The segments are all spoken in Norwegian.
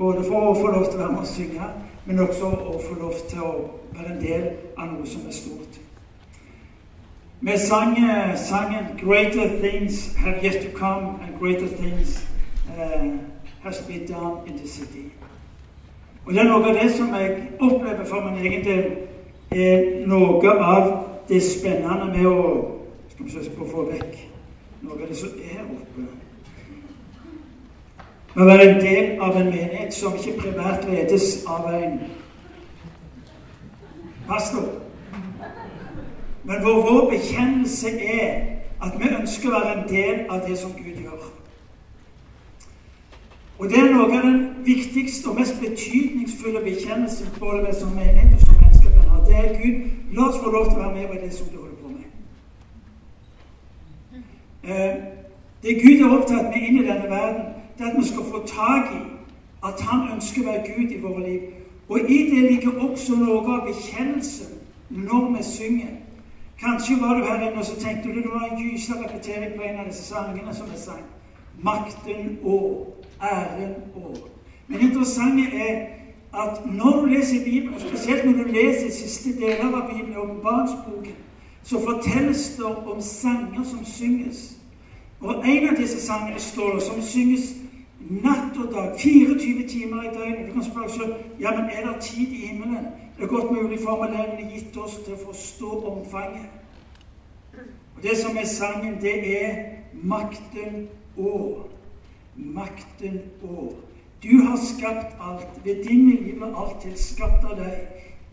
Både for å få lov til å være med og synge, men også å få lov til å være en del av noe som er stort. Vi sang eh, sangen 'Greater things have yet to come, and greater things uh, has been done in the city'. Og Det er noe av det som jeg opplever for min egen del, er noe av det spennende med å Skal vi se få vekk noe av det som er oppe. Å være en del av en menighet som ikke primært ledes av en pastor. Men hvor vår bekjennelse er at vi ønsker å være en del av det som Gud gjør. Og det er noe av den viktigste og mest betydningsfulle bekjennelsen både vi som menighet og som mennesker kan ha. Det er Gud. La oss få lov til å være med på det som du holder på med. Eh, det Gud er opptatt med inn i denne verden, det at vi skal få tak i at Han ønsker å være Gud i våre liv. Og i det ligger også noe av bekjennelsen når vi synger. Kanskje var du her inne og så tenkte du det var en gysa repetering på en av disse sangene som jeg sang. Makten og æren og. Men interessante er at når du leser Bibelen, og spesielt når du leser siste deler av Bibelen, åpenbaringsboken, så fortelles det om sanger som synges. Og en av disse sangene står det som synges natt og dag. 24 timer i døgnet. Du kan spørre selv ja, men er det tid i himmelen. Det er godt mulig formuleringen er gitt oss til å forstå omfanget. Og Det som er sangen, det er makten og makten og. Du har skapt alt. Ved din vilje ble alt til skapt av deg.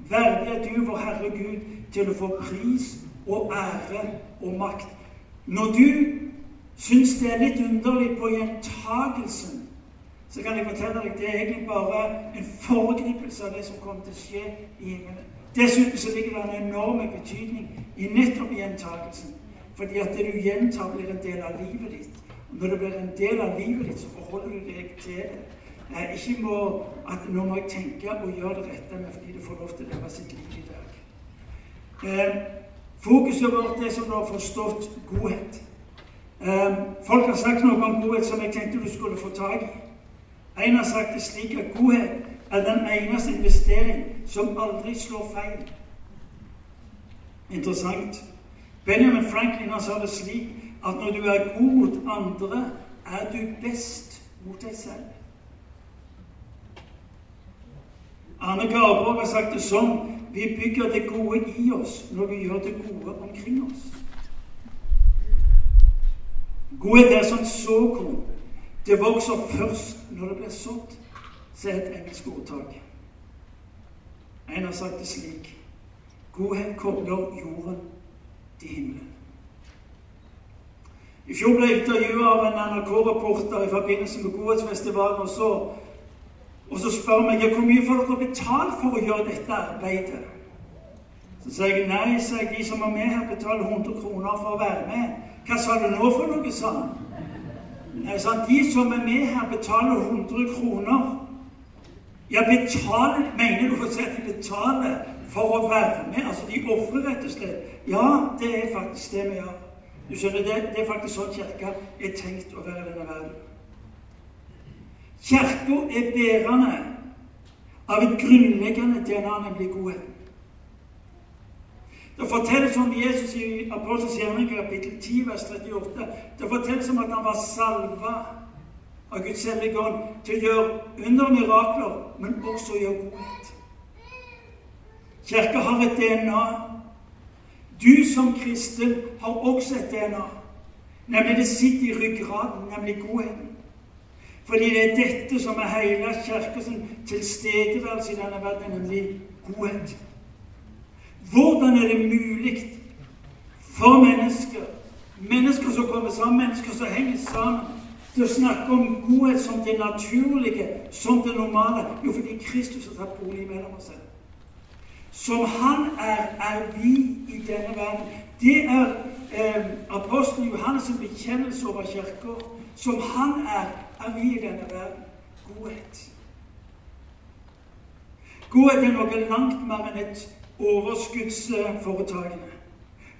Verdig er du, vår Herre Gud, til å få pris og ære og makt. Når du syns det er litt underlig på gjentagelsen, så kan jeg fortelle deg det er egentlig bare en foregripelse av det som kommer til å skje i himmelen. Dessuten så ligger det en enorm betydning i nettopp gjentakelsen. Fordi at det du gjentar, blir en del av livet ditt. Og Når det blir en del av livet ditt, så forholder du deg til det. Nei, ikke må at nå må jeg tenke og gjøre det rette, men fordi det får lov til å leve sitt liv i dag. Eh, fokuset vårt er som du har forstått godhet. Eh, folk har sagt noe om godhet som jeg tenkte du skulle få tak i. En har sagt det slik at godhet er den eneste investering som aldri slår feil. Interessant. Benjamin Franklin har sa det slik at når du er god mot andre, er du best mot deg selv. Arne Garborg har sagt det sånn vi bygger det gode i oss når vi gjør det gode omkring oss. Godhet er som såkorn. Det vokser først når det blir sådd, sier et engelsk ordtak. En har sagt det slik Godhet kobler jorden til himmelen. I fjor ble jeg intervjua av en NRK-reporter i forbindelse med Godhetsfestivalen. Og så, og så spør meg hvor mye får dere betalt for å gjøre dette arbeidet. Så sier jeg nei, sier jeg, de som er med her, betaler 100 kroner for å være med. Hva sa du nå for noe, sa han. Nei, sa De som er med her, betaler 100 kroner. Ja, betaler Mener du å si at de betaler for å være med? Altså, de ofrer rett og slett. Ja, det er faktisk det vi gjør. Du skjønner, det, det er faktisk sånn Kirka er tenkt å være i denne verden. Kirka er bærende av et grunnleggende DNA, nemlig godheten. Det fortelles om Jesus i Apostels gjerning kapittel 10, vers 38. Det fortelles om at han var salva av Guds hellige ånd til å gjøre under mirakler, men også å gjøre godhet. Kirka har et DNA du som kristen har også et DNA. Nemlig det sitter i ryggraden, nemlig godheten. Fordi det er dette som er hele kirkens tilstedeværelse i denne verden, nemlig godhet. Hvordan er det mulig for mennesker, mennesker som kommer sammen, mennesker som henger sammen, til å snakke om godhet som det naturlige, som det normale? Jo, fordi Kristus har tatt bolig mellom oss. Som han er, er vi i denne verden. Det er eh, apostelen Johannes' bekjennelse over kirka. Som han er, er vi i denne verden. Godhet. Godhet er noe langt mer enn et overskuddsforetakende.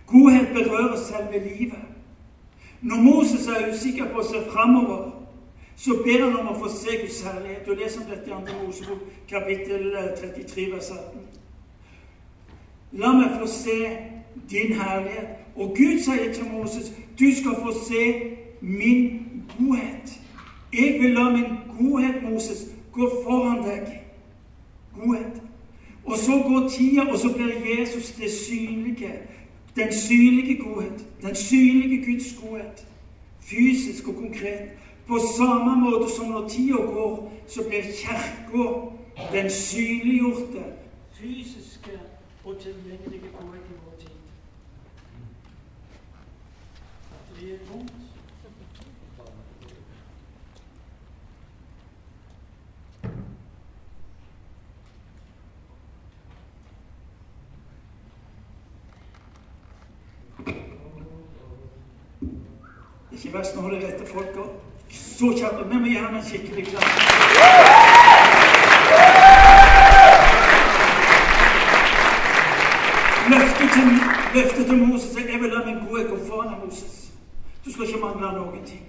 Godhet berører selve livet. Når Moses er usikker på å se framover, så ber han om å få se Guds herlighet. Du leser om dette i 2. Mosebok, kapittel 33, eh, vers 18. La meg få se din herlighet. Og Gud sier til Moses, du skal få se min godhet. Jeg vil la min godhet, Moses, gå foran deg. Godhet. Og så går tida, og så blir Jesus det synlige. Den synlige godhet. Den synlige Guds godhet. Fysisk og konkret. På samme måte som når tida går, så blir Kirka den synliggjorte, fysiske og tilgjengelige godhet i vår tid. Det er tomt. Det er ikke verst når det rette folka så kjapt. Vi må gi ham en skikkelig klapp. Løftet til, løftet til Moses er jeg vil la min gode gå foran Moses. Du skal ikke mangle noen ting.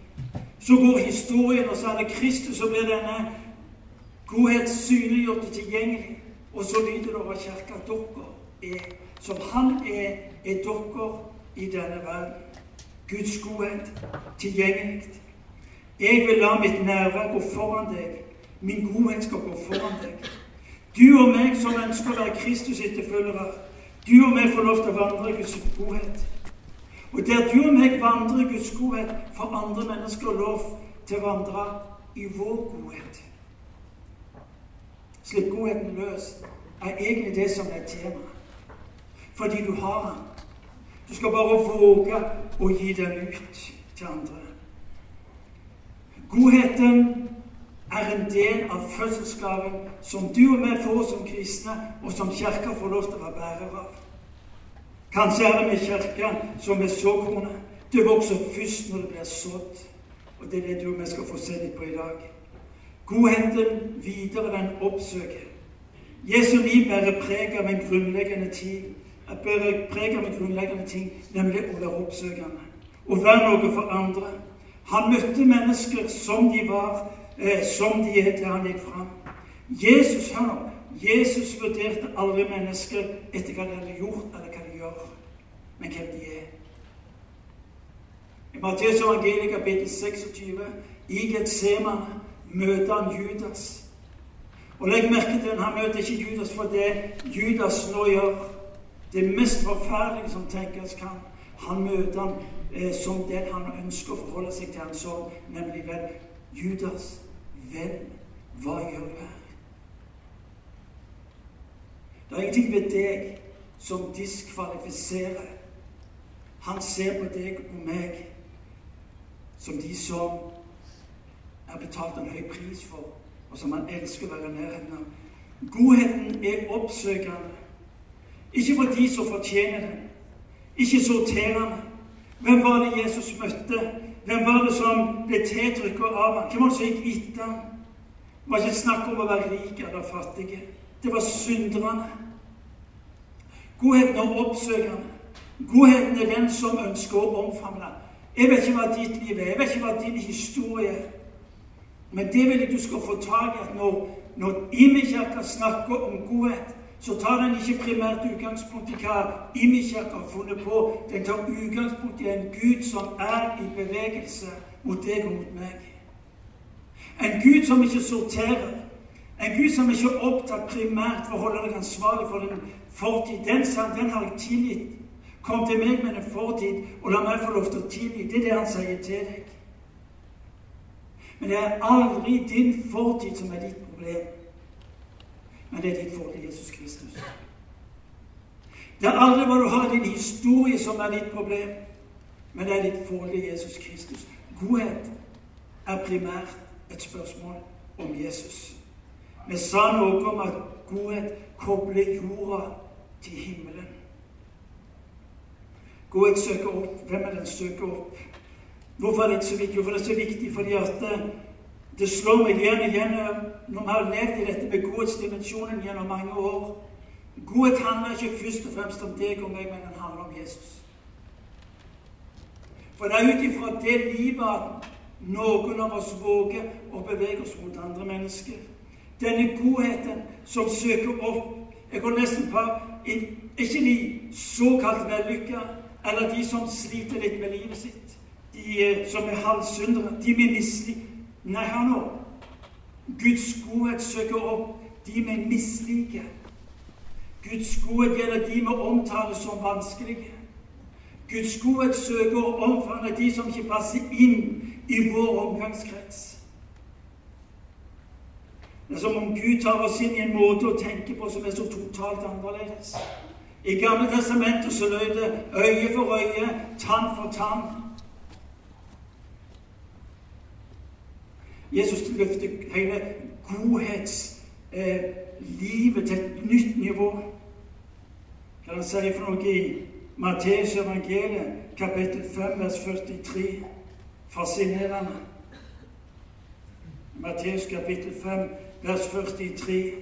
Så går historien, og så er det Kristus, som blir denne godhet synliggjort og tilgjengelig. Og så lyder det over kirka dere er som Han er, er dere i denne verden. Guds godhet tilgjengelig. Jeg vil la mitt nærvær gå foran deg. Min godhet skal gå foran deg. Du og meg som ønsker å være Kristus etterfølgere, du og meg får lov til å vandre i Guds godhet. Og der du og meg vandrer i Guds godhet, får andre mennesker lov til å vandre i vår godhet. Slipp godheten løs er egentlig det som er temaet. Fordi du har den. Du skal bare våge å gi den ut til andre. Godheten er en del av fødselsgaven som du og vi får som kristne, og som Kirka får lov til å være bærer av. Kanskje er det med Kirka som er såkornet. Det vokser først når det blir sådd. Og det er det du og vi skal få se litt på i dag. Godheten videre, den oppsøker. Jesu liv bærer preg av en grunnleggende ting, bærer preg av en grunnleggende ting, nemlig å være oppsøkende. Å være noe for andre. Han møtte mennesker som de var, eh, som de er til han gikk fram. Jesus hør Jesus vurderte aldri mennesker etter hva de hadde gjort, eller hva de gjør, men hvem de er. I Matteus evangelium kapittel 26, i Getsemane, møter han Judas. Og Legg merke til at han møter ikke Judas for det Judas nå gjør. Det mest forferdelige som tenkes kan. Han møter han eh, som den han ønsker å forholde seg til han som, nemlig vel Judas, venn, hva gjør du her? Det er ingenting ved deg som diskvalifiserer. Han ser på deg og meg som de som er betalt en høy pris for, og som han elsker å være nærheten av. Godheten er oppsøkende. Ikke for de som fortjener det. ikke sorterende, hvem var det Jesus møtte? Hvem var det som ble tiltrykket av ham? Hvem var det som gikk etter ham? Det var ikke snakk om å være rik eller fattig. Det var synderne. Godheten er oppsøkende. Godheten er den som ønsker å omfavne. Jeg vet ikke hva ditt liv er, jeg vet ikke hva din historie er. Men det vil jeg du skal få tak i at når, når Imi-kirka snakker om godhet, så tar den ikke primært utgangspunkt i hva Imikirka har funnet på. Den tar utgangspunkt i en Gud som er i bevegelse mot deg og mot meg. En Gud som ikke sorterer. En Gud som ikke er opptatt primært for å holde deg ansvarlig for den fortid. Den, den har jeg tilgitt. Kom til meg med en fortid, og la meg få lov til å tilgi. Det er det han sier til deg. Men det er aldri din fortid som er ditt problem. Men det er ditt forhold til Jesus Kristus. Det er aldri hva du har i din historie, som er ditt problem, men det er ditt forhold til Jesus Kristus. Godhet er primært et spørsmål om Jesus. Vi sa noe om at godhet kobler jorda til himmelen. Godhet søker opp. Hvem er den søker opp? Hvorfor er det ikke så viktig? Hvorfor er det så viktig? Fordi at det slår meg igjen igjen når vi har levd i dette med godhetsdimensjonen gjennom mange år. Godhet handler ikke først og fremst om deg og meg, men den handler om Jesus. For det er ut ifra det livet noen av oss våger å bevege oss mot andre mennesker. Denne godheten som søker opp Jeg går nesten på ikke de såkalt vellykka, eller de som sliter litt med livet sitt. De eh, som er halvsyndere. De med misliker. Nei, hør nå. Guds godhet søker opp de vi misliker. Guds godhet gjelder de vi omtaler som vanskelige. Guds godhet søker å omfavne de som ikke passer inn i vår omgangskrets. Det er som om Gud tar oss inn i en måte å tenke på som er så totalt annerledes. I Gamle testamentet så lød det øye for øye, tann for tann. Jesus løfter hele godhetslivet eh, til et nytt nivå. Hva han sier for noe i Matteus evangeliet, kapittel 5, vers 43. Fascinerende. Matteus kapittel 5, vers 43.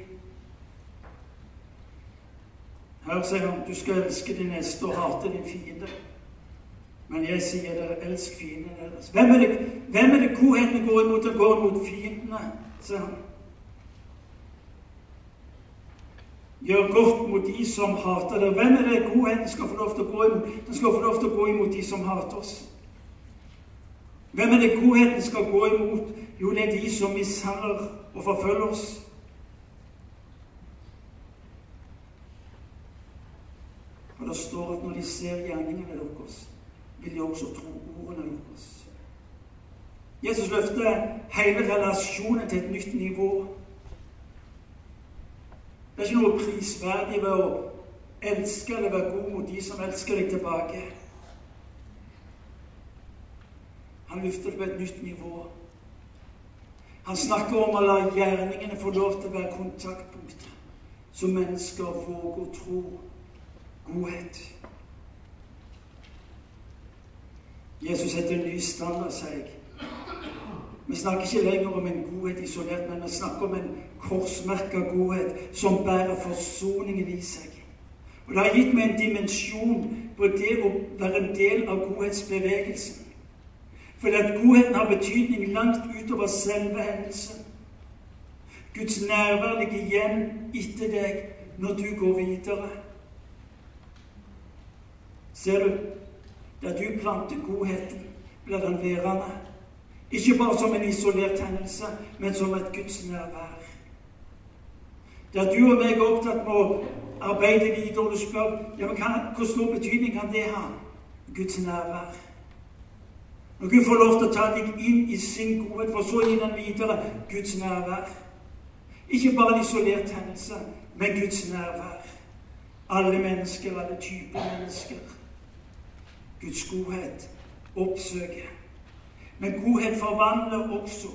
Her sier han du skal elske din neste og hate din fiende. Men jeg sier dere, elsk fiendene deres. Hvem er det, hvem er det godheten går imot? og går imot fiendene, sier han. Gjør godt mot de som hater dere. Hvem er det godheten skal få lov til å gå imot? Den skal få lov til å gå imot de som hater oss. Hvem er det godheten skal gå imot? Jo, det er de som mishandler og forfølger oss. For det står at når de ser gjerningene deres, vil de også tro ordene deres. Jesus løfter hele relasjonen til et nytt nivå. Det er ikke noe prisverdig ved å elske eller være god mot de som elsker deg tilbake. Han løfter det på et nytt nivå. Han snakker om å la gjerningene få lov til å være kontaktpunkter, så mennesker våger å tro godhet. Jesus setter en ny standard, sier jeg. Vi snakker ikke lenger om en godhet isolert, men vi snakker om en korsmerka godhet som bærer forsoningen i seg. Og Det har gitt meg en dimensjon på det å være en del av godhetsbevegelsen. Fordi at godheten har betydning langt utover selve hendelsen. Guds nærvær ligger igjen etter deg når du går videre. Ser du? Der du planter godheten, blir den værende. Ikke bare som en isolert hendelse, men som et Guds nærvær. Der du og meg er opptatt med å arbeide videre, og du spør ja, men hvor stor betydning kan det ha? Guds nærvær. Når Gud får lov til å ta deg inn i sin godhet, for så å gi den videre Guds nærvær. Ikke bare en isolert hendelse, men Guds nærvær. Alle mennesker, alle typer mennesker. Guds godhet oppsøker. Men godhet forvandler også.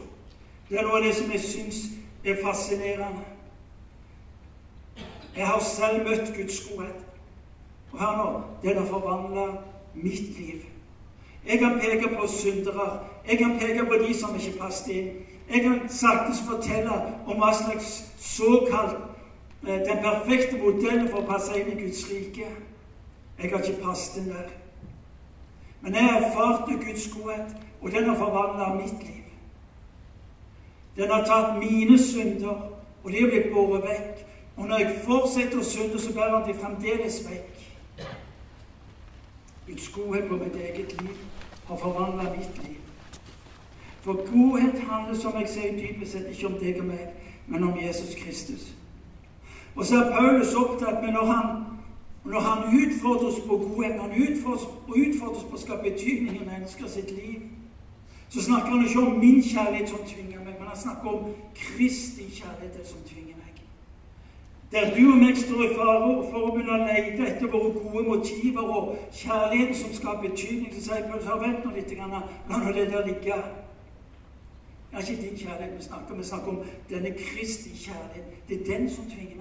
Det er noe av det som jeg syns er fascinerende. Jeg har selv møtt Guds godhet. Og hør nå den har forvandla mitt liv. Jeg kan peke på syndere. Jeg kan peke på de som ikke passet inn. Jeg kan saktens fortelle om hva slags såkalt eh, den perfekte modellen for å passe inn i Guds rike. Jeg har ikke passet inn der. Men jeg erfarte Guds godhet, og den har forvandla mitt liv. Den har tatt mine synder, og de har blitt båret vekk. Og når jeg fortsetter å synde, så bærer han de fremdeles vekk. Guds godhet på mitt eget liv har forvandla mitt liv. For godhet handler, som jeg sier, dypest sett ikke om deg og meg, men om Jesus Kristus. Og så er Paulus opptatt med når han Når han utfordrer oss på godhet, når han utfordrer oss på å skape betydning i mennesker sitt liv, så snakker han ikke om min kjærlighet som tvinger meg, men han snakker om Kristi kjærlighet som tvinger meg. Der du og meg står i fare for å begynne å lete etter våre gode motiver og kjærligheten som skaper betydning, så sier Paul vent nå litt, la nå det der ligge. Det er ikke din kjærlighet vi snakker om, vi snakker om denne Kristi kjærlighet. Det er den som tvinger meg.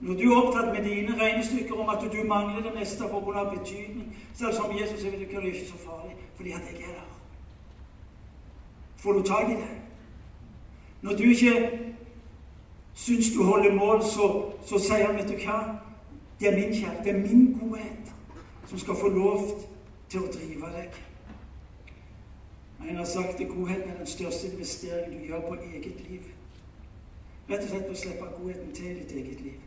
Når du er opptatt med dine regnestykker om at du mangler det meste pga. betydning, så er det som Jesus ikke det er ikke så farlig, fordi at jeg er der. Får du tak i det? Når du ikke syns du holder mål, så, så sier han, vet du hva Det er min kjærlighet, det er min godhet som skal få lov til å drive deg. En har sagt at godheten er den største investeringen du gjør på eget liv. Rett og slett å slippe godheten til i ditt eget liv.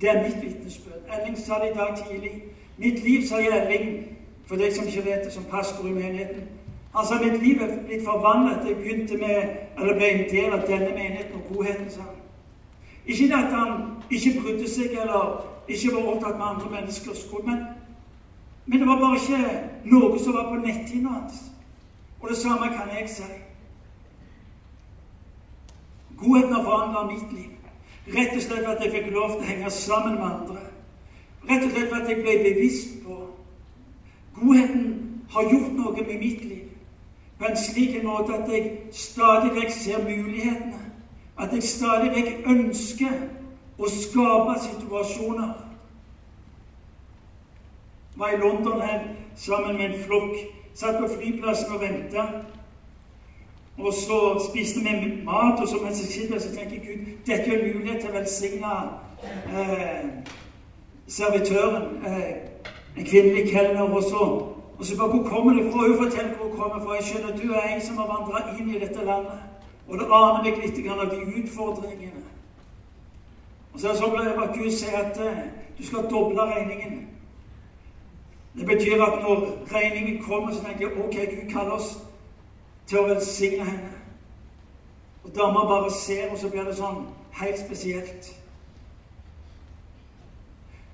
Det er mitt vitnesbyrd. Elling sa det i dag tidlig. Mitt liv, sa Elling, for deg som ikke vet det, som pastor i menigheten. Altså, mitt liv er blitt forvandlet. Jeg begynte med, eller ble en del av denne menigheten og godheten, sa han. Ikke at han ikke brydde seg eller ikke var opptatt med andre menneskers skole, men, men det var bare ikke noe som var på netthinna hans. Og det samme kan jeg si. Godheten har forandret mitt liv. Rett og slett at jeg fikk lov til å henge sammen med andre. Rett og slett at jeg ble bevisst på Godheten har gjort noe med mitt liv på en slik måte at jeg stadig vekk ser mulighetene. At jeg stadig vekk ønsker å skape situasjoner. Jeg var i London her sammen med en flokk Satt på flyplassen og venta. Og så spiste vi mat, og så mens jeg sitter så tenker jeg Gud, dette er en mulighet til å velsigne eh, servitøren, eh, en kvinnelig kelner. Og så, og så bare, Hvor kommer du fra? Hun forteller hvor hun kommer fra. Jeg skjønner du er en som har vandra inn i dette landet. Og det aner meg litt av de utfordringene. Og så er det sånn at Gud sier at eh, du skal doble regningen. Det betyr at når regningen kommer, så tenker jeg ok, Gud kaller oss til å velsigne henne. Og dama bare ser, og så blir det sånn helt spesielt.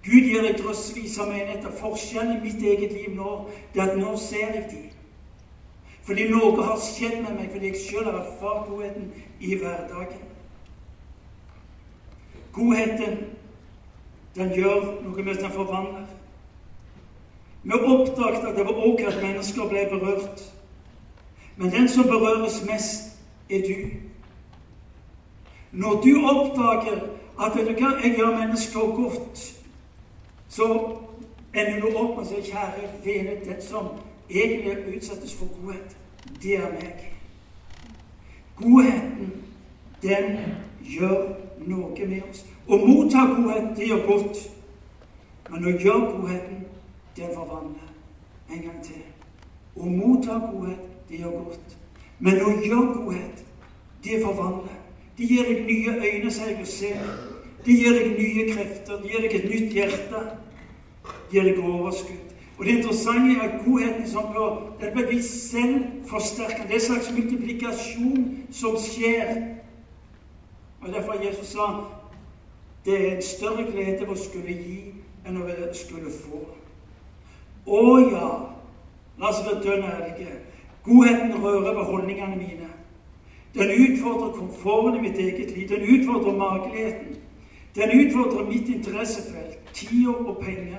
Gud gir deg drøssevis av menigheter. Forskjellen i mitt eget liv nå det er at nå ser jeg dem. Fordi noe har skjedd med meg, fordi jeg sjøl har erfart godheten i hverdagen. Godheten, den gjør noe med den forvandler. Vi oppdaget at det var òg at mennesker ble berørt. Men den som berøres mest, er du. Når du oppdager at vet du hva, jeg gjør mennesker godt, så ender du opp med å si kjære vene, den som egentlig utsettes for godhet, det er meg. Godheten, den gjør noe med oss. Å motta godhet, det gjør godt. Men å gjøre godheten, den forvandler. En gang til. Å motta godhet, det gjør godt. Men å gjøre godhet, det forvandler. Det gir deg nye øyne, sier jeg, å se. Det gir deg nye krefter. Det gir deg et nytt hjerte. Det gir deg overskudd. Og Det interessante er at godheten som blir, den blir forsterket. Det er en slags multiplikasjon som skjer. Og Derfor Jesus sa det er en større glede å skulle gi enn å skulle få. Å ja, la oss være dønn ærlige. Godheten rører ved holdningene mine. Den utfordrer komforten i mitt eget liv. Den utfordrer makeligheten. Den utfordrer mitt interessefelt, tida og penger.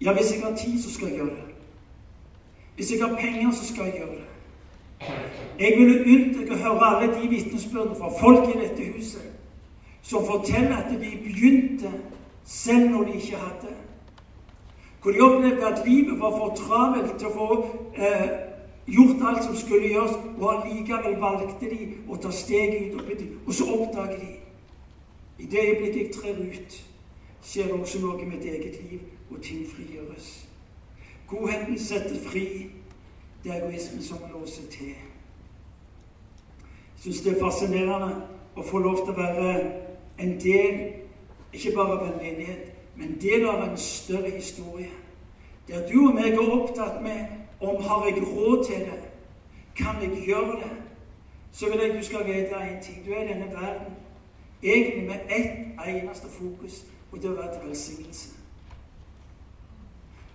Ja, hvis jeg har tid, så skal jeg gjøre det. Hvis jeg har penger, så skal jeg gjøre det. Jeg ville unnt deg å høre alle de vitnesbyrdene fra folk i dette huset som forteller at de begynte selv når de ikke hadde. Hvor de opplevde at livet var for travelt til å få eh, gjort alt som skulle gjøres, og allikevel valgte de å ta steget ut. Og, så oppdager de I det øyeblikket jeg trer ut, skjer det også noe med mitt eget liv, og ting frigjøres. Godheten setter fri. Det er egoismen som låser til. Jeg syns det er fascinerende å få lov til å være en del ikke bare av en menighet, men del av en større historie. Der du og meg er opptatt med om har jeg råd til det, kan jeg gjøre det, så vil jeg du skal vite én ting. Du er i denne verden egentlig med ett eneste fokus, og det er å være til velsignelse.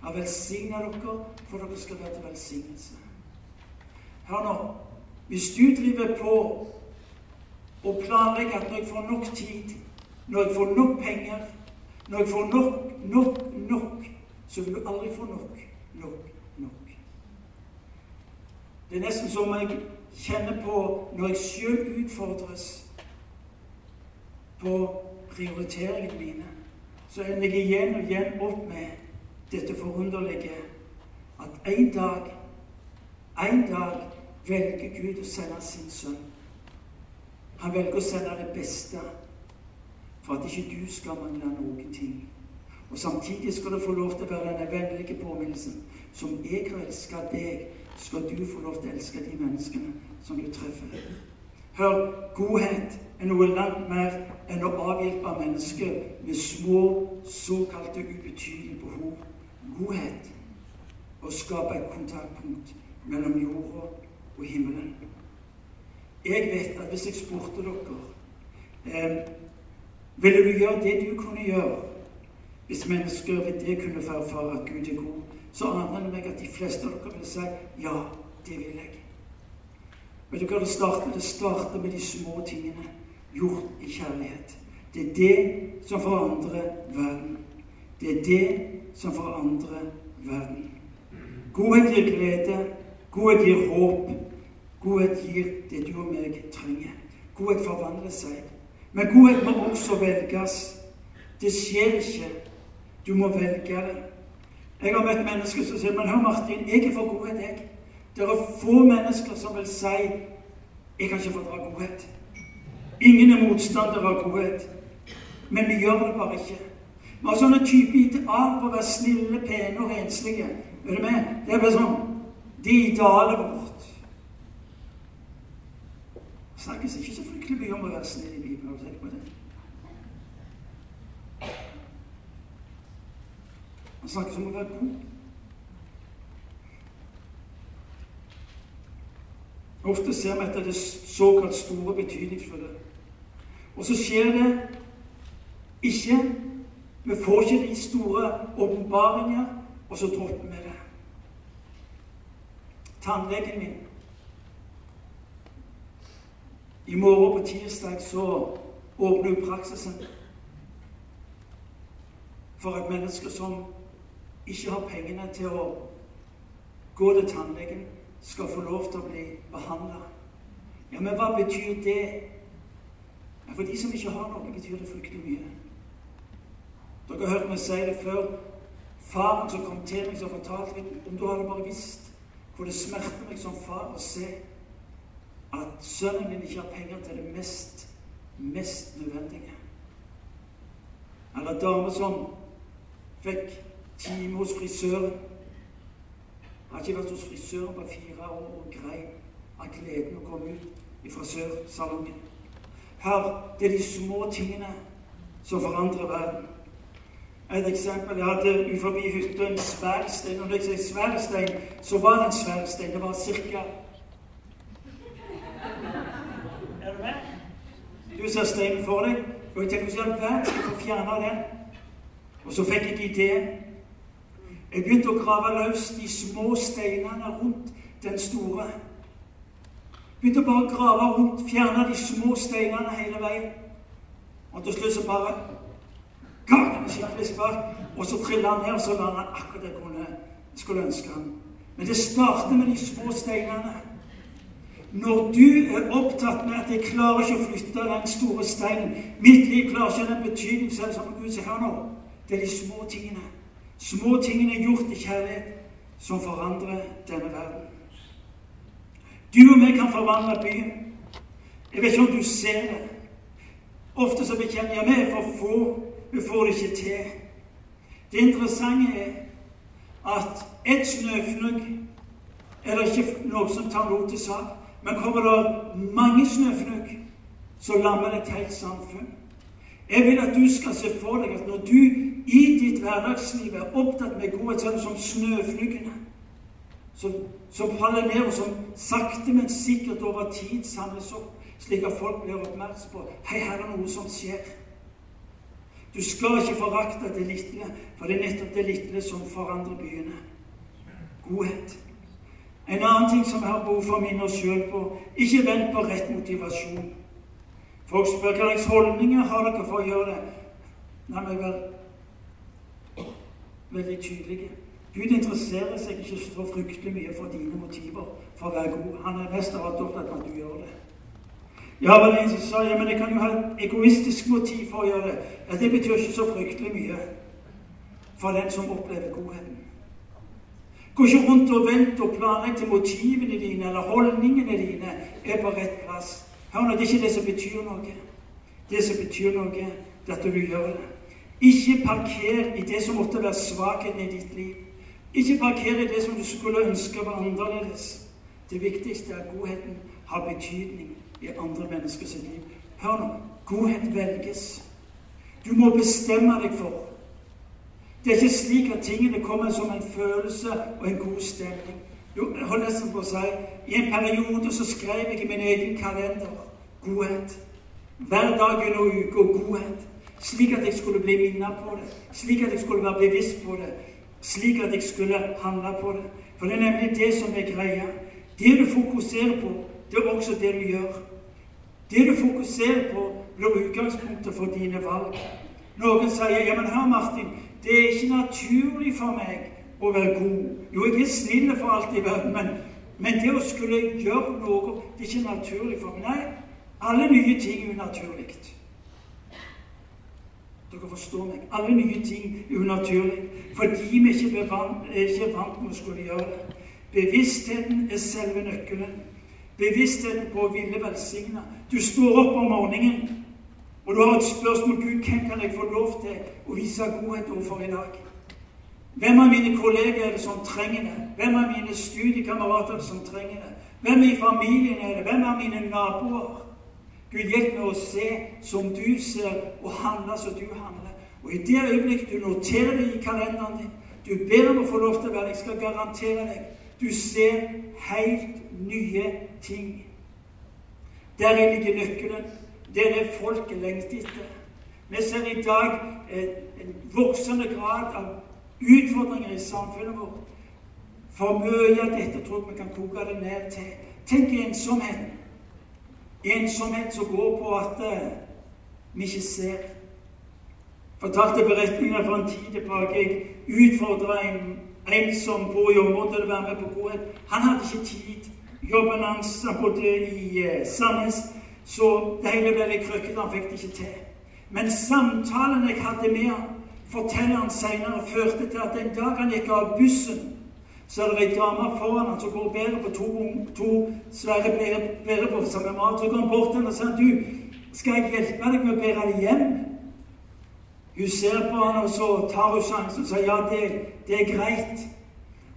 Jeg velsigner dere for dere skal være til velsignelse. Hør nå. Hvis du driver på og planlegger at når jeg får nok tid når jeg får nok penger, når jeg får nok, nok, nok, så vil du aldri få nok, nok, nok. Det er nesten som jeg kjenner på når jeg sjøl utfordres på prioriteringene mine. Så ender jeg igjen og igjen opp med dette forunderlige at en dag, en dag velger Gud å sende sin sønn. Han velger å sende det beste for at ikke du skal mangle noen ting. Og samtidig skal du få lov til å være denne vennlige påminnelsen. Som jeg har elska deg, skal du få lov til å elske de menneskene som du treffer. Hør, godhet er noe langt mer enn å avhjelpe mennesker med små, såkalte ubetydelige behov. Godhet å skape et kontaktpunkt mellom jorda og himmelen. Jeg vet at hvis jeg spurte dere eh, Ville du gjøre det du kunne gjøre hvis mennesker ved det kunne få erfare at Gud er god? Så aner jeg meg at de fleste av dere vil si ja, det vil jeg. Vet du hva det starter? Det starter med de små tingene gjort i kjærlighet. Det er det som forandrer verden. Det er det som forandrer verden. Godhet gir glede. Godhet gir håp. Godhet gir det du og meg trenger. Godhet forvandler seg. Men godhet må også velges. Det skjer ikke. Du må velge det. Jeg har møtt mennesker som sier men hør Martin, jeg er for godhet, jeg. Det er få mennesker som vil si 'jeg kan ikke fordra godhet'. Ingen er motstander av godhet. Men vi gjør det bare ikke. Vi har sånne typer ideal på å være snille, pene og renslige. Er du med? Det er bare sånn Det idealet vårt. Snakkes ikke så fryktelig mye om å være snill i Bibelen. Har du tenkt på det? Han snakkes om å være god. Ofte ser vi etter det såkalt store betydningsfulle. Og så skjer det ikke. Vi får ikke de store åpenbaringer, og så dropper vi det. Tannlegen min I morgen på tirsdag så åpner hun praksisen for at mennesker som ikke har pengene til å gå til tannlegen, skal få lov til å bli behandla. Ja, men hva betyr det? Ja, for de som ikke har noe, betyr det fryktelig mye. Dere har hørt meg si det før. Faren som kom til meg, som fortalte meg om du hadde bare visst hvor det smerter meg som far å se at sønnen min ikke har penger til det mest, mest nødvendige. Eller dame som fikk time hos frisøren. Har ikke vært hos frisøren på fire år og grein av gleden å komme ut i frisørsalongen. Her, det er de små tingene som forandrer verden. Et eksempel jeg hadde utenfor hytta en svær Og Når jeg sier svær så var det en svær. Det var cirka Er du med? Du ser steinen for deg, og jeg tenkte hvordan i all verden skal jeg få fjerna den? Og så fikk jeg ideen. Jeg begynte å grave løs de små steinene rundt den store. Begynte bare å grave rundt, fjerne de små steinene hele veien. Og til slutt så bare Kakene skikkelig spark, og så trilla han ned, så landa han akkurat det jeg skulle ønske han. Men det starter med de små steinene. Når du er opptatt med at jeg klarer ikke å flytte den store steinen Mitt liv klarer ikke den betydningen selv som Gud ser her nå. Det er de små tingene. Små tingene gjort i kjærlighet som forandrer denne verden. Du og meg kan forvandle byen. Jeg vet ikke om du ser det. Ofte så bekjenner jeg meg for få vi får det ikke til. Det interessante er at ett snøfnugg er det ikke noe som tar noe til sak. Men kommer det mange snøfnugg, så lammer det et helt samfunn. Jeg vil at du skal se for deg at når du i ditt hverdagsliv er opptatt med godhet, så det som snøfnuggene som, som, faller ned, og som sakte, men sikkert over tid samles opp, slik at folk blir oppmerksom på Hei, her er noe som skjer. Du skal ikke forakte det lille, for det er nettopp det lille som forandrer byene. Godhet. En annen ting som vi har behov for å minne oss sjøl på ikke vent på rett motivasjon. Folk spør hva slags holdninger har dere for å gjøre det. La meg være veldig tydelige. Gud interesserer seg ikke så fryktelig mye for dine motiver for å være god. Han er mest av alt opptatt av at du gjør det. Ja, var det en som sa ja, men jeg kan jo ha et egoistisk motiv for å gjøre det. Ja, Det betyr ikke så fryktelig mye for den som opplever godheten. Gå ikke rundt og vent og planlegg til motivene dine eller holdningene dine er på rett plass. Hør nå, Det er ikke det som betyr noe. Det som betyr noe, det er at du gjør det. Ikke parker i det som måtte være svakheten i ditt liv. Ikke parker i det som du skulle ønske var annerledes. Det viktigste er at godheten har betydning i andre menneskers liv. Hør nå godhet velges. Du må bestemme deg for. Det er ikke slik at tingene kommer som en følelse og en god stemning. Jeg holdt nesten på å si I en periode så skrev jeg i min egen kalender godhet. Hver dag under og godhet. Slik at jeg skulle bli minnet på det. Slik at jeg skulle være bevisst på det. Slik at jeg skulle handle på det. For det er nemlig det som er greia. Det du fokuserer på, det er også det du gjør. Det du fokuserer på, blir utgangspunktet for dine valg. Noen sier ja, men her Martin, det er ikke naturlig for meg å være god. Jo, jeg er snill for alt i verden, men, men det å skulle gjøre noe, det er ikke naturlig for meg. Nei, alle nye ting er unaturlig. Dere forstår meg. Alle nye ting er unaturlig fordi vi ikke er vant, med å skulle gjøre det. Bevisstheten er selve nøkkelen. Bevisstheten på å ville velsigne. Du står opp om morgenen, og du har et spørsmål Gud, hvem kan jeg få lov til å vise godhet overfor i dag? Hvem av mine kolleger er det som trenger det? Hvem av mine studiekamerater er som trenger det? Hvem i familien er det? Hvem av mine naboer? Gud, hjelp meg å se som du ser, og handle som du handler. Og i det øyeblikk du noterer det i kalenderen din, du ber om å få lov til å være Jeg skal garantere deg du ser helt nye ting. Der ligger nøkkelen. Det er det folket lengter etter. Vi ser i dag en voksende grad av utfordringer i samfunnet vårt. For mye av dette tror jeg vi kan koke det ned til. Tenk ensomheten. Ensomhet som går på at uh, vi ikke ser. Fortalte beretninger fra en tid tilbake. Jeg utfordra en, en som bor i til å være med på godhet. Han hadde ikke tid jobben hans. Han bodde i uh, Sandnes. Så det hele ble litt krøkkete. Han fikk det ikke til. Men samtalen jeg hadde med han, forteller han senere, førte til at en dag han gikk av bussen, så er det ei dame foran han som går bærer på to, to svære bærebåser med mat. Så går han bort til henne og sier du, skal jeg hjelpe deg med å bære det hjem? Hun ser på han, og så tar hun sjansen og sier ja, det, det er greit.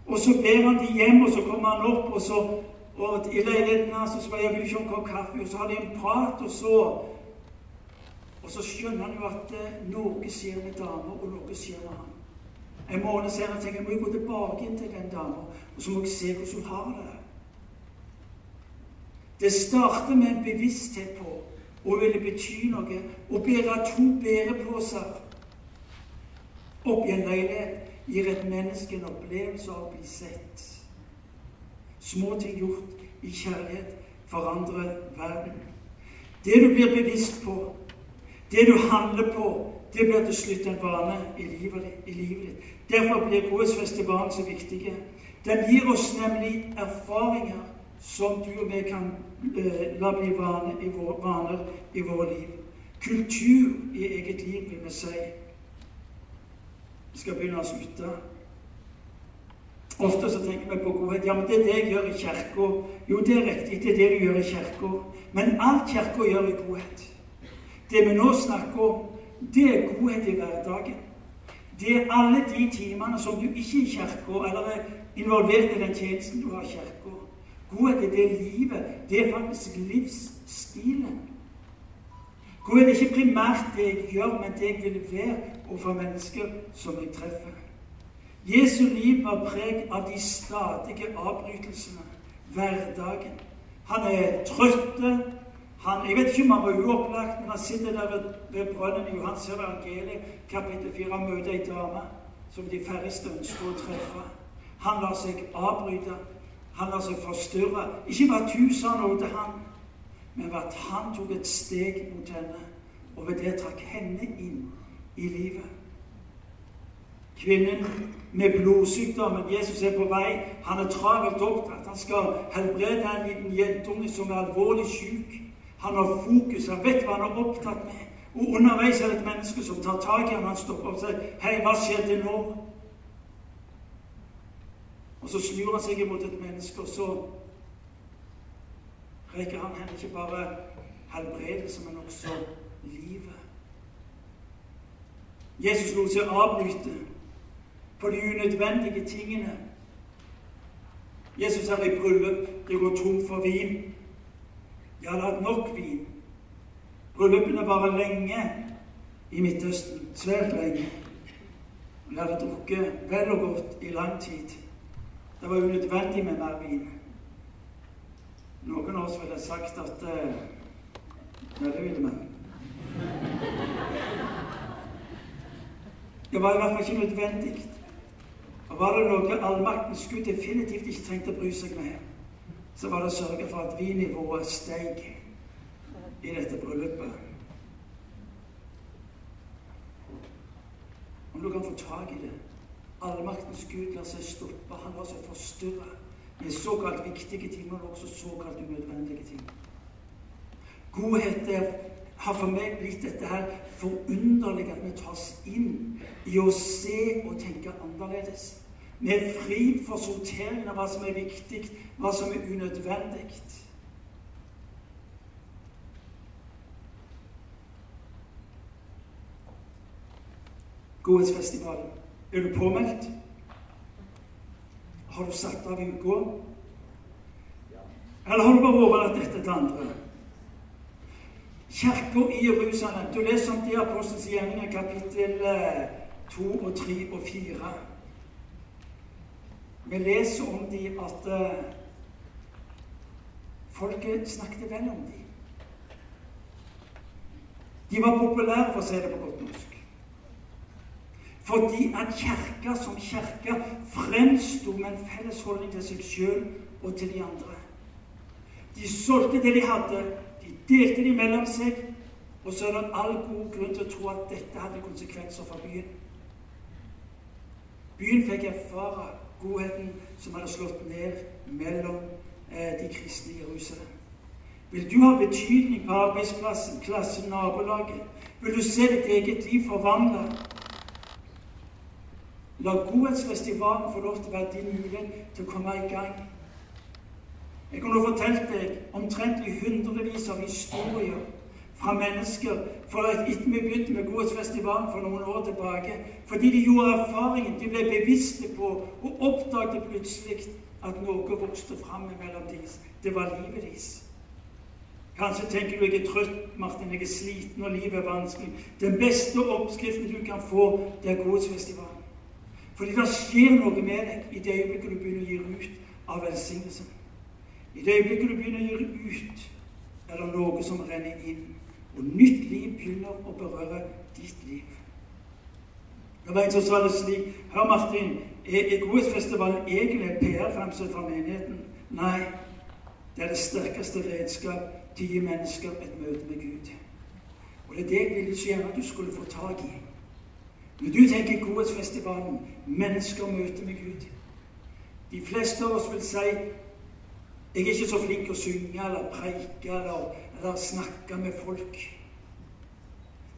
Og så ber han de hjem, og så kommer han opp, og så og i leiligheten hans så spør jeg vil ikke ha en kopp kaffe, og så har de en prat, og så Og så skjønner han jo at eh, noe skjer med dama, og noe skjer med han. En måned senere tenker jeg må jeg gå tilbake inn til den dama, og så må jeg se hvordan hun har det. Det starter med en bevissthet på og ville bety noe. Å bære to bæreposer opp i en leilighet gir et menneske en opplevelse av å bli sett. Små ting gjort i kjærlighet forandrer verden. Det du blir bevisst på, det du handler på, det blir til slutt en vane i livet, i livet ditt. Derfor blir godhetsfestivalen så viktig. Den gir oss nemlig erfaringer som du og vi kan eh, la bli vane i vår, vaner i våre liv. Kultur i eget liv, vil vi si. Vi skal begynne å ute. Ofte så tenker vi på godhet. Ja, men det er det jeg gjør i kirka. Jo, det er riktig, det er det du gjør i kirka. Men alt kirka gjør, er godhet. Det vi nå snakker om, det er godhet i hverdagen. Det er alle de timene som du ikke er i kirka, eller er involvert i den tjenesten du har i kirka. Godhet er det livet. Det er faktisk livsstilen. Godhet er ikke primært det jeg gjør, men det jeg vil være overfor mennesker som jeg treffer. Jesu liv var preg av de stadige avbrytelsene. Hverdagen. Han er trøtt. Han, jeg vet ikke om han var uopplagt, men han sitter der ved, ved brønnen i Johans evangeliet, kapittel 4, og møter ei dame som de færreste ønsker å treffe. Han lar seg avbryte. Han lar seg forstyrre. Ikke ved at hun sa noe til han, men ved at han tok et steg mot henne, og ved det trakk henne inn i livet. Kvinnen med blodsykdommen. Jesus er på vei. Han er travelt opptatt. Han skal helbrede en liten jentunge som er alvorlig syk. Han har fokus, han vet hva han er opptatt med. Og underveis er det et menneske som tar tak i ham. Han stopper og sier, 'Hei, hva skjedde nå?' Og så snur han seg imot et menneske, og så rekker han henne ikke bare helbredelse, men også livet. Jesus lot seg avbryte på de unødvendige tingene. Jesus er i bryllup. Det går tom for vin. De hadde hatt nok vin. Bryllupene varer lenge i Midtøsten. Svært lenge. De hadde drukket vel og godt i lang tid. Det var unødvendig med mer vin. Noen av oss ville sagt at uh, Nei, det ville vi. Det var i hvert fall ikke nødvendig. Og Var det noe allmaktens Gud definitivt ikke trengte å bry seg med, så var det å sørge for at vinnivået steg i dette bryllupet. Om du kan få tak i det. Allmaktens Gud lar seg stoppe. Han lar seg forstyrre med såkalt viktige ting, men også såkalt unødvendige ting. Godhet er har for meg blitt dette her forunderlig at vi tas inn i å se og tenke annerledes. Vi er fri for sorteringen av hva som er viktig, hva som er unødvendig. Godhetsfestivalen. Er du påmeldt? Har du satt av uka? Eller har du bare overlatt dette til andre? Kirka i Jerusalem Du leser om de apostelens gjerninger, kapittel 2 eh, og 3 og 4. Vi leser om de at uh, folket snakket vel om de. De var populære, for å si det på godt norsk. Fordi at kirka som kirke fremsto med en felles holdning til seg sjøl og til de andre. De solgte det de hadde, de delte det mellom seg, og så er det all god grunn til å tro at dette hadde konsekvenser for byen. Byen fikk erfare godheten som hadde slått ned mellom eh, de kristne i Jerusalem. Vil du ha betydning på arbeidsplassen, klassen, nabolaget? Vil du se ditt eget liv forvandla? La Godhetsfestivalen få lov til å være din mulighet til å komme i gang. Jeg kunne fortalt deg omtrentlig hundrevis av historier fra mennesker for etter vi begynte med Godhetsfestivalen for noen år tilbake. Fordi de gjorde erfaringen, de ble bevisste på og oppdaget plutselig at noe vokste fram mellom deres. Det var livet deres. Kanskje tenker du jeg er trøtt, Martin, jeg er sliten og livet er vanskelig. Den beste oppskriften du kan få, det er Godhetsfestivalen. Fordi det skjer noe med deg i det øyeblikket du begynner å gi ut av velsignelsen. I det øyeblikket du begynner å gi ut, er det noe som renner inn. Og nytt liv begynner å berøre ditt liv. Det var en som sa det slik Hør, Martin, er, er Godhetsfestivalen egentlig en PR-fremstøt fra menigheten? Nei, det er det sterkeste redskap til å gi mennesker et møte med Gud. Og det er det jeg ville så gjerne at du skulle få tak i. Når du tenker Godhetsfestivalen, mennesker møter med Gud De fleste av oss vil si jeg er ikke så flink å synge eller preike eller, eller snakke med folk.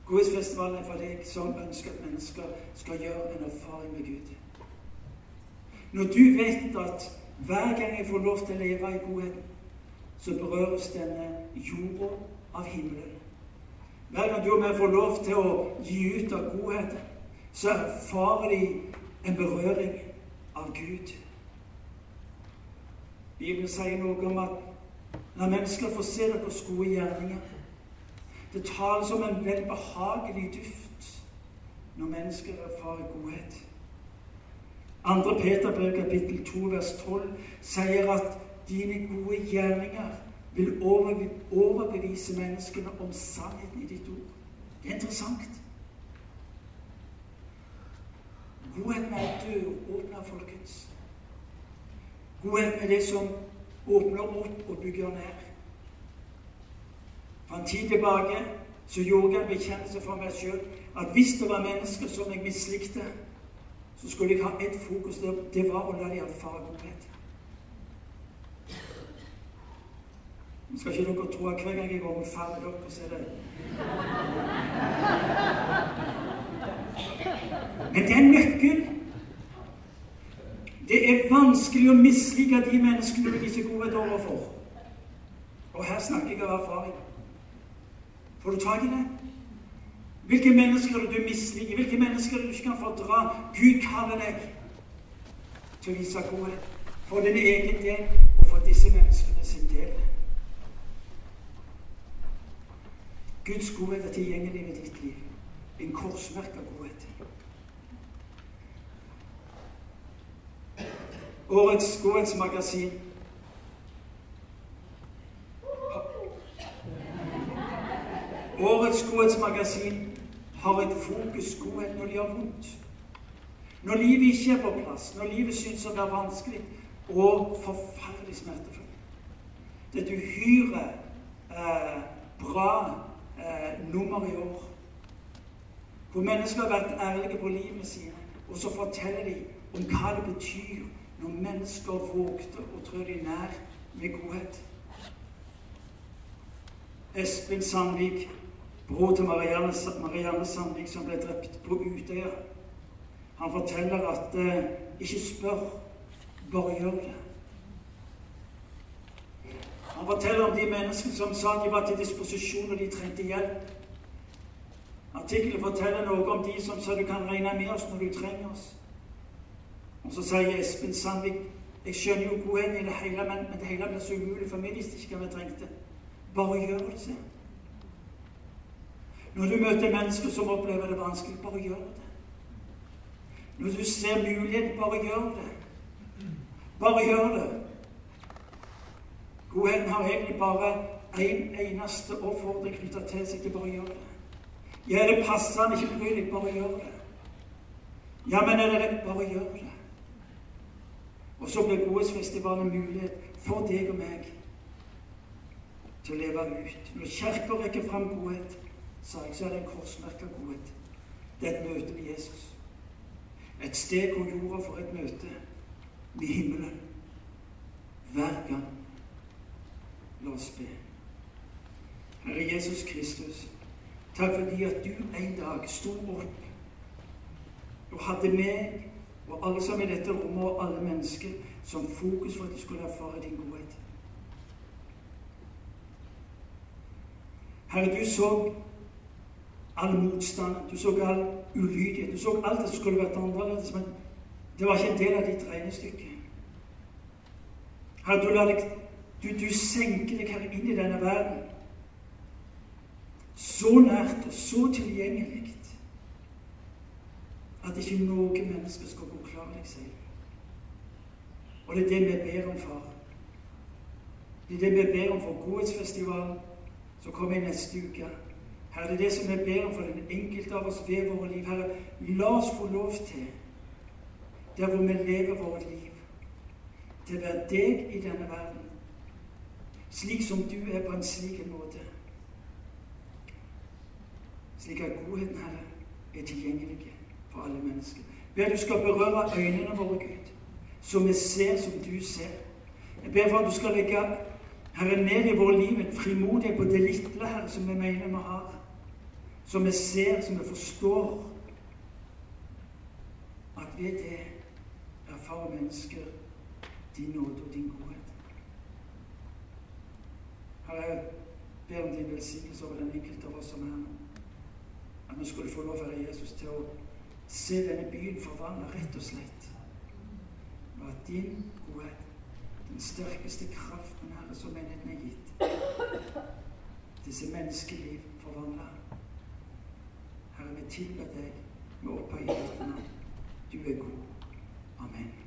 Godhetsfestivalen er for deg som ønsker at mennesker skal gjøre en erfaring med Gud. Når du vet at hver gang jeg får lov til å leve i godhet, så berøres denne jorda av himmelen. Hver gang du og jeg får lov til å gi ut av godhet, så erfarer de en berøring av Gud. Bibelen sier noe om at når mennesker får se deres gode gjerninger Det tales om en velbehagelig duft når mennesker erfarer godhet. Andre Peterbrev kapittel 2 vers 12 sier at dine gode gjerninger vil overbevise menneskene om sannheten i ditt ord. Det er interessant. Godheten er døråpner, folkens. Godhet er det som åpner opp og bygger ned. For en tid tilbake så gjorde jeg en bekjennelse for meg sjøl at hvis det var mennesker som jeg mislikte, så skulle jeg ha ett fokus. Det var å la dem erfare godhet. Nå skal ikke dere tro at hver gang jeg går med dere, så er det Men det er en nøkkel det er vanskelig å mislike de menneskene du viser godhet overfor. Og her snakker jeg av erfaring. Får du tak i det? Hvilke mennesker er du misliker? Hvilke mennesker er du ikke kan fordra? Gud kaller deg til å vise godhet for din egen del og for disse menneskene sin del. Guds godhet er tilgjengelig ved ditt liv. En korsmerka godhet. Årets godhetsmagasin Årets godhetsmagasin har et fokus godhet når det gjør vondt. Når livet ikke er på plass, når livet synes å være vanskelig og forferdelig smertefullt. Det er et uhyre eh, bra eh, nummer i år. Hvor mennesker har vært ærlige på livet sine, og så forteller de om hva det betyr når mennesker vågte å trå de nær med godhet. Espen Sandvik bror til Marianne, Marianne Sandvik, som ble drept på Utøya. Han forteller at eh, ikke spør, bare gjør det. Han forteller om de menneskene som sa de var til disposisjon og de trengte hjelp. Artikkelen forteller noe om de som sa du kan regne med oss når du trenger oss. Og så sier Espen Sandvik jeg skjønner jo godheten i det hele, men, men det hele blir så umulig for meg hvis det ikke hva vi trengte. Bare gjør det, sier. Når du møter mennesker som opplever det vanskelig, bare gjør det. Når du ser mulighet, bare gjør det. Bare gjør det. Godheten har egentlig bare én en eneste oppfordring knytta til seg til bare gjør det. Ja, det passende, ikke bry deg, bare gjør det. Ja, men er det rett, bare gjør det. Og så blir Godhetsfestivalen en mulighet for deg og meg til å leve ut. Når Kirka rekker fram godhet, sa jeg, så er det en korsmerka godhet. Det er et møte med Jesus. Et sted hvor jorda får et møte med himmelen. Hver gang. La oss be. Herre Jesus Kristus, takk fordi at du en dag sto opp og hadde meg og alle som i dette rommet, og alle mennesker, som fokus for at de skulle erfare din godhet. Herre, du så all motstand, du så all ulydighet. Du så alt det som skulle vært annerledes, men det var ikke en del av ditt regnestykke. Herre, du, deg, du, du senker deg her inn i denne verden. Så nært og så tilgjengelig at ikke noe menneske skal gå klar deg selv. Og det er det vi ber om, far. Det er det vi ber om for Godhetsfestivalen som kommer i neste uke. Herre, det er det som vi ber om for den enkelte av oss ved våre liv. Herre, la oss få lov til, der hvor vi lever vårt liv, til å være deg i denne verden, slik som du er på en slik måte. Slik at godheten, Herre, er tilgjengelig for alle mennesker. Ber du skal berøre øynene våre, Gud, så vi ser som du ser. Jeg ber for at du skal legge Herre, ned i våre liv en frimodighet på det lille, Herre, som vi mener vi har som vi ser, som vi forstår, at ved det erfarer mennesker din nåde og din godhet. Herre, jeg ber om din velsignelse over den enkelte av oss som er her nå. At vi skulle få lov, Herre Jesus, til å se denne byen forvandla, rett og slett. Og at din godhet, den sterkeste kraften, Herre, som menigheten er gitt, disse menneskeliv forvandla Herre, vi tilber deg med opphøyet navn. Du er god. Amen.